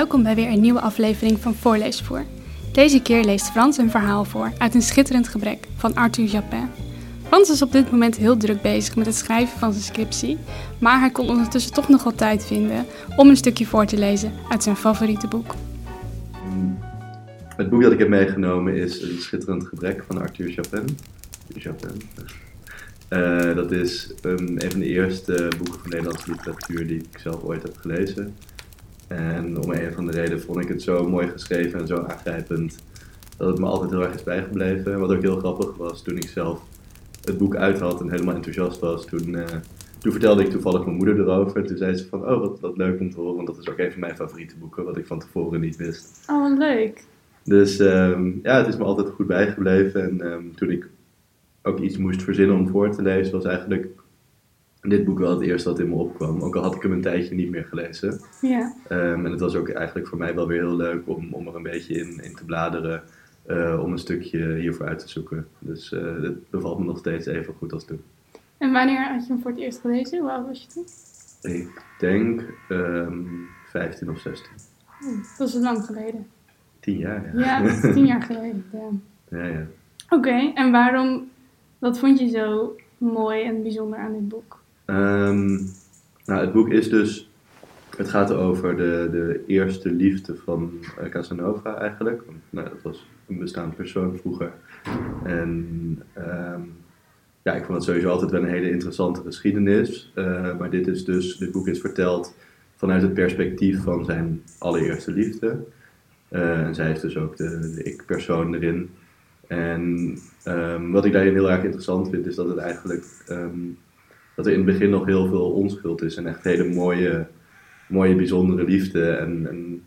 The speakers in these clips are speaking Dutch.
Welkom bij weer een nieuwe aflevering van Voorleesvoer. Deze keer leest Frans een verhaal voor uit een schitterend gebrek van Arthur Japin. Frans is op dit moment heel druk bezig met het schrijven van zijn scriptie, maar hij kon ondertussen toch nog wel tijd vinden om een stukje voor te lezen uit zijn favoriete boek. Het boek dat ik heb meegenomen is Een schitterend gebrek van Arthur Japin. Japin. Eh, dat is um, een van de eerste boeken van Nederlandse literatuur die ik zelf ooit heb gelezen. En om een van de redenen vond ik het zo mooi geschreven en zo aangrijpend dat het me altijd heel erg is bijgebleven. Wat ook heel grappig was toen ik zelf het boek uit had en helemaal enthousiast was, toen, uh, toen vertelde ik toevallig mijn moeder erover. Toen zei ze van, oh wat, wat leuk om te horen, want dat is ook een van mijn favoriete boeken, wat ik van tevoren niet wist. Oh, wat leuk. Dus um, ja, het is me altijd goed bijgebleven. En um, toen ik ook iets moest verzinnen om voor te lezen, was eigenlijk dit boek wel het eerste wat in me opkwam. Ook al had ik hem een tijdje niet meer gelezen. Ja. Um, en het was ook eigenlijk voor mij wel weer heel leuk om, om er een beetje in, in te bladeren. Uh, om een stukje hiervoor uit te zoeken. Dus uh, het bevalt me nog steeds even goed als toen. En wanneer had je hem voor het eerst gelezen? Hoe oud was je toen? Ik denk um, 15 of 16. Oh, dat is lang geleden. Tien jaar, ja. Ja, dat is tien jaar geleden. Ja, ja. ja. Oké, okay, en waarom, wat vond je zo mooi en bijzonder aan dit boek? Um, nou, het boek is dus, het gaat over de, de eerste liefde van uh, Casanova eigenlijk. Want, nou, dat was een bestaand persoon vroeger. En um, ja, ik vond het sowieso altijd wel een hele interessante geschiedenis. Uh, maar dit, is dus, dit boek is verteld vanuit het perspectief van zijn allereerste liefde. Uh, en zij is dus ook de, ik-persoon erin. En um, wat ik daarin heel erg interessant vind, is dat het eigenlijk dat er in het begin nog heel veel onschuld is en echt hele mooie, mooie bijzondere liefde. En, en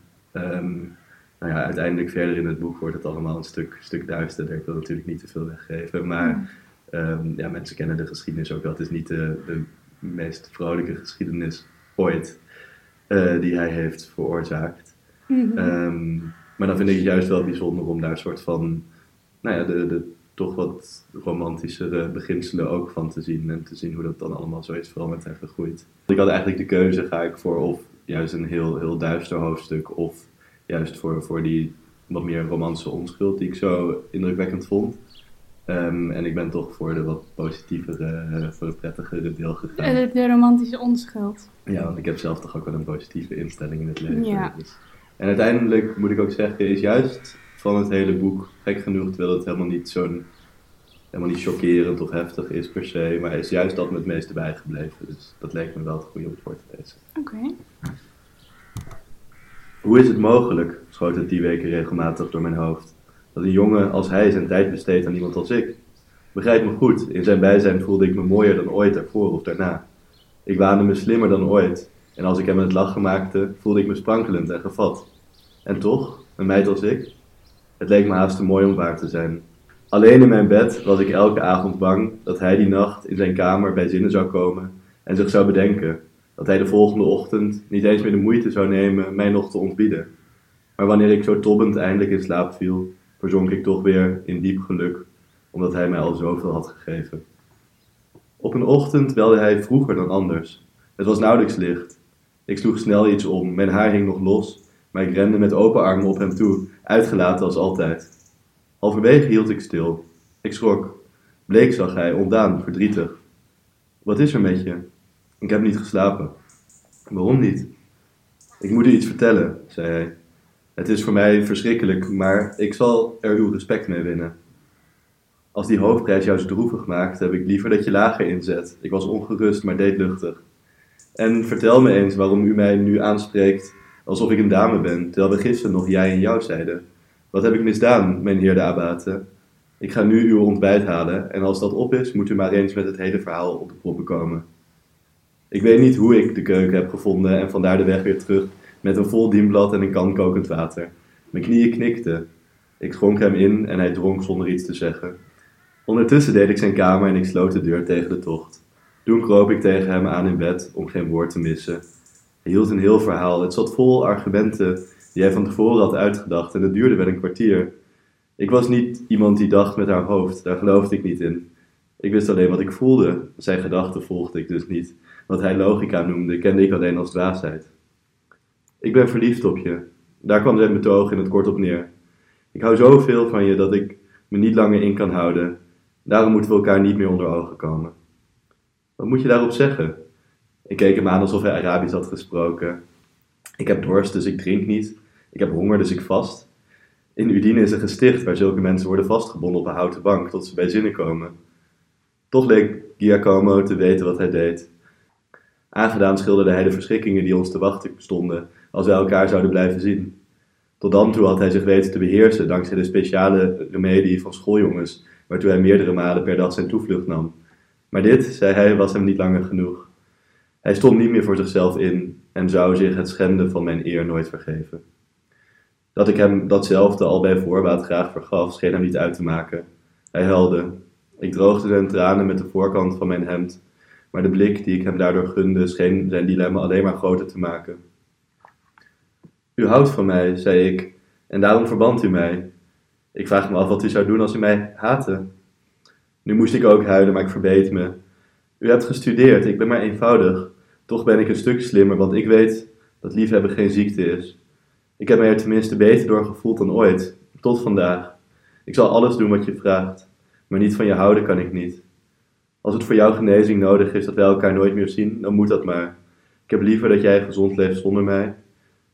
um, nou ja, uiteindelijk verder in het boek wordt het allemaal een stuk, stuk duisterder. Ik wil natuurlijk niet te veel weggeven, maar ja, mensen kennen de geschiedenis ook wel. Het is niet de, de meest vrolijke geschiedenis ooit uh, die hij heeft veroorzaakt. Mhm. Um, maar dan vind ik het juist wel bijzonder om daar een soort van, nou ja, de, de toch wat romantischere beginselen ook van te zien. En te zien hoe dat dan allemaal zo is veranderd en gegroeid. Ik had eigenlijk de keuze, ga ik voor of juist een heel, heel duister hoofdstuk, of juist voor, voor die wat meer romantische onschuld die ik zo indrukwekkend vond. Um, en ik ben toch voor de wat positievere, voor de prettigere deel gegaan. De, de romantische onschuld. Ja, want ik heb zelf toch ook wel een positieve instelling in het leven. Ja. Dus. En uiteindelijk moet ik ook zeggen, is juist van het hele boek, gek genoeg, terwijl het helemaal niet zo'n, helemaal niet chockerend of heftig is per se, maar is juist dat me het meeste bijgebleven. Dus dat leek me wel het goede om voor te lezen. Oké. Okay. Hoe is het mogelijk, schoot het die weken regelmatig door mijn hoofd, dat een jongen als hij zijn tijd besteedt aan iemand als ik? Begrijp me goed, in zijn bijzijn voelde ik me mooier dan ooit ervoor of daarna. Ik waande me slimmer dan ooit, en als ik hem het lachen maakte, voelde ik me sprankelend en gevat. En toch, een meid als ik, het leek me haast te mooi om waar te zijn. Alleen in mijn bed was ik elke avond bang dat hij die nacht in zijn kamer bij zinnen zou komen en zich zou bedenken dat hij de volgende ochtend niet eens meer de moeite zou nemen mij nog te ontbieden. Maar wanneer ik zo tobbend eindelijk in slaap viel, verzonk ik toch weer in diep geluk, omdat hij mij al zoveel had gegeven. Op een ochtend belde hij vroeger dan anders. Het was nauwelijks licht. Ik sloeg snel iets om, mijn haar hing nog los, maar ik rende met open armen op hem toe, uitgelaten als altijd. Halverwege hield ik stil. Ik schrok. Bleek zag hij, ontdaan, verdrietig. Wat is er met je? Ik heb niet geslapen. Waarom niet? Ik moet u iets vertellen, zei hij. Het is voor mij verschrikkelijk, maar ik zal er uw respect mee winnen. Als die hoofdprijs jou zo droevig maakt, heb ik liever dat je lager inzet. Ik was ongerust, maar deed luchtig. En vertel me eens waarom u mij nu aanspreekt alsof ik een dame ben, terwijl we gisteren nog jij en jou zeiden. Wat heb ik misdaan, mijn heer de abate? Ik ga nu uw ontbijt halen en als dat op is, moet u maar eens met het hele verhaal op de proppen komen. Ik weet niet hoe ik de keuken heb gevonden en vandaar de weg weer terug met een vol dienblad en een kan kokend water. Mijn knieën knikten. Ik schonk hem in en hij dronk zonder iets te zeggen. Ondertussen deed ik zijn kamer en ik sloot de deur tegen de tocht. Toen kroop ik tegen hem aan in bed om geen woord te missen. Hield een heel verhaal. Het zat vol argumenten die hij van tevoren had uitgedacht en het duurde wel een kwartier. Ik was niet iemand die dacht met haar hoofd, daar geloofde ik niet in. Ik wist alleen wat ik voelde. Zijn gedachten volgde ik dus niet. Wat hij logica noemde, kende ik alleen als dwaasheid. Ik ben verliefd op je, Daar kwam zijn betoog in het kort op neer. Ik hou zoveel van je dat ik me niet langer in kan houden. Daarom moeten we elkaar niet meer onder ogen komen. Wat moet je daarop zeggen? Ik keek hem aan alsof hij Arabisch had gesproken. Ik heb dorst, dus ik drink niet. Ik heb honger, dus ik vast. In Udine is een gesticht waar zulke mensen worden vastgebonden op een houten bank tot ze bij zinnen komen. Toch leek Giacomo te weten wat hij deed. Aangedaan schilderde hij de verschrikkingen die ons te wachten stonden als wij elkaar zouden blijven zien. Tot dan toe had hij zich weten te beheersen dankzij de speciale remedie van schooljongens, waartoe hij meerdere malen per dag zijn toevlucht nam. Maar dit, zei hij, was hem niet langer genoeg. Hij stond niet meer voor zichzelf in en zou zich het schenden van mijn eer nooit vergeven. Dat ik hem datzelfde al bij voorbaat graag vergaf, scheen hem niet uit te maken. Hij huilde. Ik droogde zijn tranen met de voorkant van mijn hemd, maar de blik die ik hem daardoor gunde scheen zijn dilemma alleen maar groter te maken. U houdt van mij, zei ik, en daarom verband u mij. Ik vraag me af wat u zou doen als u mij haatte. Nu moest ik ook huilen, maar ik verbeet me. U hebt gestudeerd, ik ben maar eenvoudig. Toch ben ik een stuk slimmer, want ik weet dat liefhebben geen ziekte is. Ik heb mij er tenminste beter door gevoeld dan ooit, tot vandaag. Ik zal alles doen wat je vraagt, maar niet van je houden kan ik niet. Als het voor jouw genezing nodig is dat wij elkaar nooit meer zien, dan moet dat maar. Ik heb liever dat jij gezond leeft zonder mij,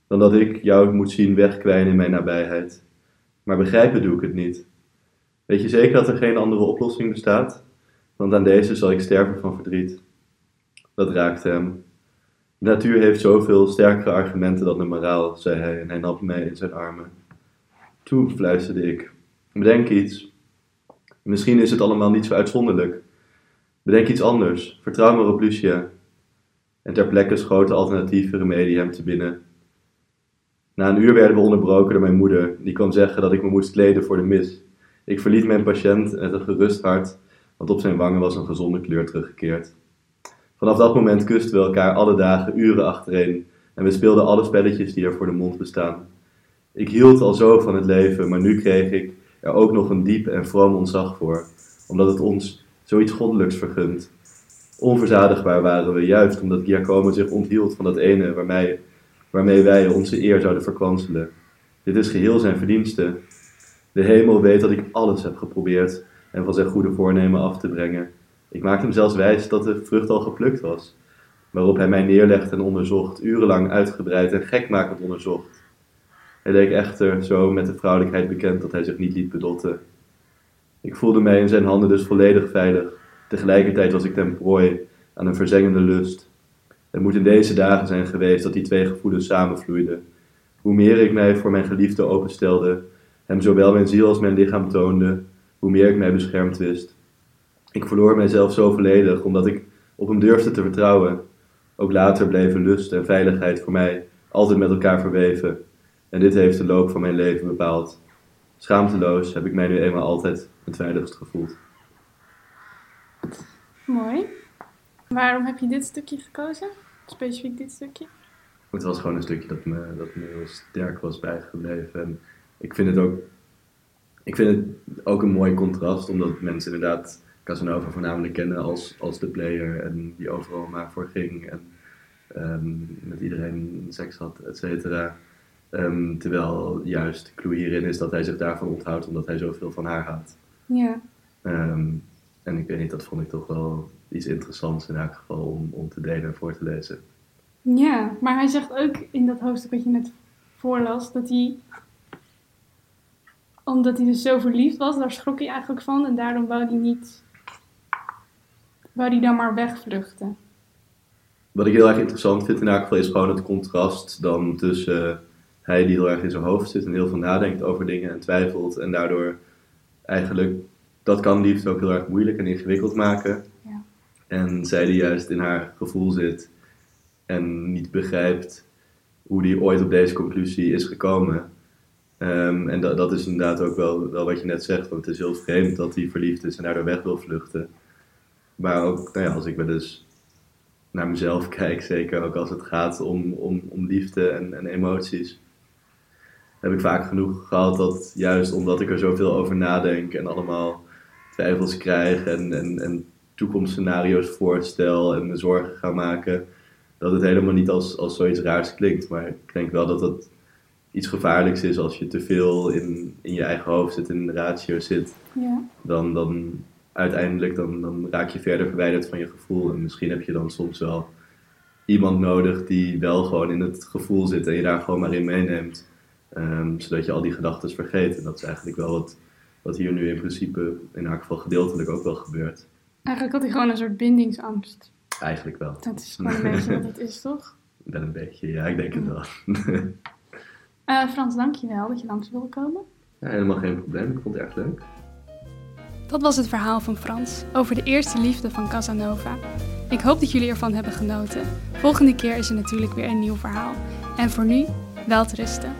dan dat ik jou moet zien wegkwijnen in mijn nabijheid. Maar begrijpen doe ik het niet. Weet je zeker dat er geen andere oplossing bestaat? Want aan deze zal ik sterven van verdriet. Dat raakte hem. Natuur heeft zoveel sterkere argumenten dan de moraal, zei hij en hij nam mij in zijn armen. Toe, fluisterde ik. Bedenk iets. Misschien is het allemaal niet zo uitzonderlijk. Bedenk iets anders. Vertrouw maar op Lucia. En ter plekke schoten alternatieve remedie hem te binnen. Na een uur werden we onderbroken door mijn moeder, die kwam zeggen dat ik me moest kleden voor de mis. Ik verliet mijn patiënt met een gerust hart, want op zijn wangen was een gezonde kleur teruggekeerd. Vanaf dat moment kusten we elkaar alle dagen uren achtereen en we speelden alle spelletjes die er voor de mond bestaan. Ik hield al zo van het leven, maar nu kreeg ik er ook nog een diep en vroom ontzag voor, omdat het ons zoiets goddelijks vergunt. Onverzadigbaar waren we, juist omdat Giacomo zich onthield van dat ene waarmee, waarmee wij onze eer zouden verkwanselen. Dit is geheel zijn verdienste. De hemel weet dat ik alles heb geprobeerd en van zijn goede voornemen af te brengen. Ik maakte hem zelfs wijs dat de vrucht al geplukt was, waarop hij mij neerlegde en onderzocht, urenlang uitgebreid en gekmakend onderzocht. Hij leek echter zo met de vrouwelijkheid bekend dat hij zich niet liet bedotten. Ik voelde mij in zijn handen dus volledig veilig. Tegelijkertijd was ik ten prooi aan een verzengende lust. Het moet in deze dagen zijn geweest dat die twee gevoelens samenvloeiden. Hoe meer ik mij voor mijn geliefde openstelde, hem zowel mijn ziel als mijn lichaam toonde, hoe meer ik mij beschermd wist. Ik verloor mijzelf zo volledig omdat ik op hem durfde te vertrouwen. Ook later bleven lust en veiligheid voor mij altijd met elkaar verweven. En dit heeft de loop van mijn leven bepaald. Schaamteloos heb ik mij nu eenmaal altijd het veiligst gevoeld. Mooi. Waarom heb je dit stukje gekozen? Specifiek dit stukje? Het was gewoon een stukje dat me, dat me heel sterk was bijgebleven. En ik vind het ook, ik vind het ook een mooi contrast, omdat mensen inderdaad Casanova voornamelijk kennen als, als de player en die overal maar voor ging en ehm, met iedereen seks had, et cetera. Ehm, terwijl juist de clue hierin is dat hij zich daarvan onthoudt omdat hij zoveel van haar houdt. Ja. Ehm, en ik weet niet, dat vond ik toch wel iets interessants in elk geval om, om te delen en voor te lezen. Ja, maar hij zegt ook in dat hoofdstuk wat je net voorlas, dat hij, omdat hij dus zo verliefd was, daar schrok hij eigenlijk van en daarom wou hij niet, wou hij dan maar wegvluchten. Wat ik heel erg interessant vind in elk geval is gewoon het contrast dan tussen eh, hij die heel erg in zijn hoofd zit en heel veel nadenkt over dingen en twijfelt en daardoor eigenlijk, dat kan liefde ook heel erg moeilijk en ingewikkeld maken. Ja. En zij die juist in haar gevoel zit en niet begrijpt hoe die ooit op deze conclusie is gekomen. Ehm, en dat, dat is inderdaad ook wel, wel wat je net zegt, want het is heel vreemd dat hij verliefd is en daardoor weg wil vluchten. Maar ook, nou ja, als ik wel eens naar mezelf kijk, zeker ook als het gaat om, om, om liefde en, en emoties, heb ik vaak genoeg gehad dat juist omdat ik er zoveel over nadenk en allemaal twijfels krijg en, en, en toekomstscenario's voorstel en me zorgen ga maken, dat het helemaal niet als, als zoiets raars klinkt. Maar ik denk wel dat het iets gevaarlijks is als je te veel in, in je eigen hoofd zit, in de ratio zit. Ja. Dan, dan uiteindelijk dan, dan raak je verder verwijderd van je gevoel. En misschien heb je dan soms wel iemand nodig die wel gewoon in het gevoel zit en je daar gewoon maar in meeneemt. Ehm, zodat je al die gedachten vergeet. En dat is eigenlijk wel wat, wat hier nu in principe, in elk geval gedeeltelijk ook wel gebeurt. Eigenlijk had hij gewoon een soort bindingsangst. Eigenlijk wel. Dat is gewoon een beetje wat het is, toch? Wel een beetje, ja, ik denk het wel. Eh, Frans, dank je wel dat je langs wilde komen. ja, helemaal geen probleem, ik vond het erg leuk. Dat was het verhaal van Frans over de eerste liefde van Casanova. Ik hoop dat jullie ervan hebben genoten. Volgende keer is er natuurlijk weer een nieuw verhaal. En voor nu, wel te rusten.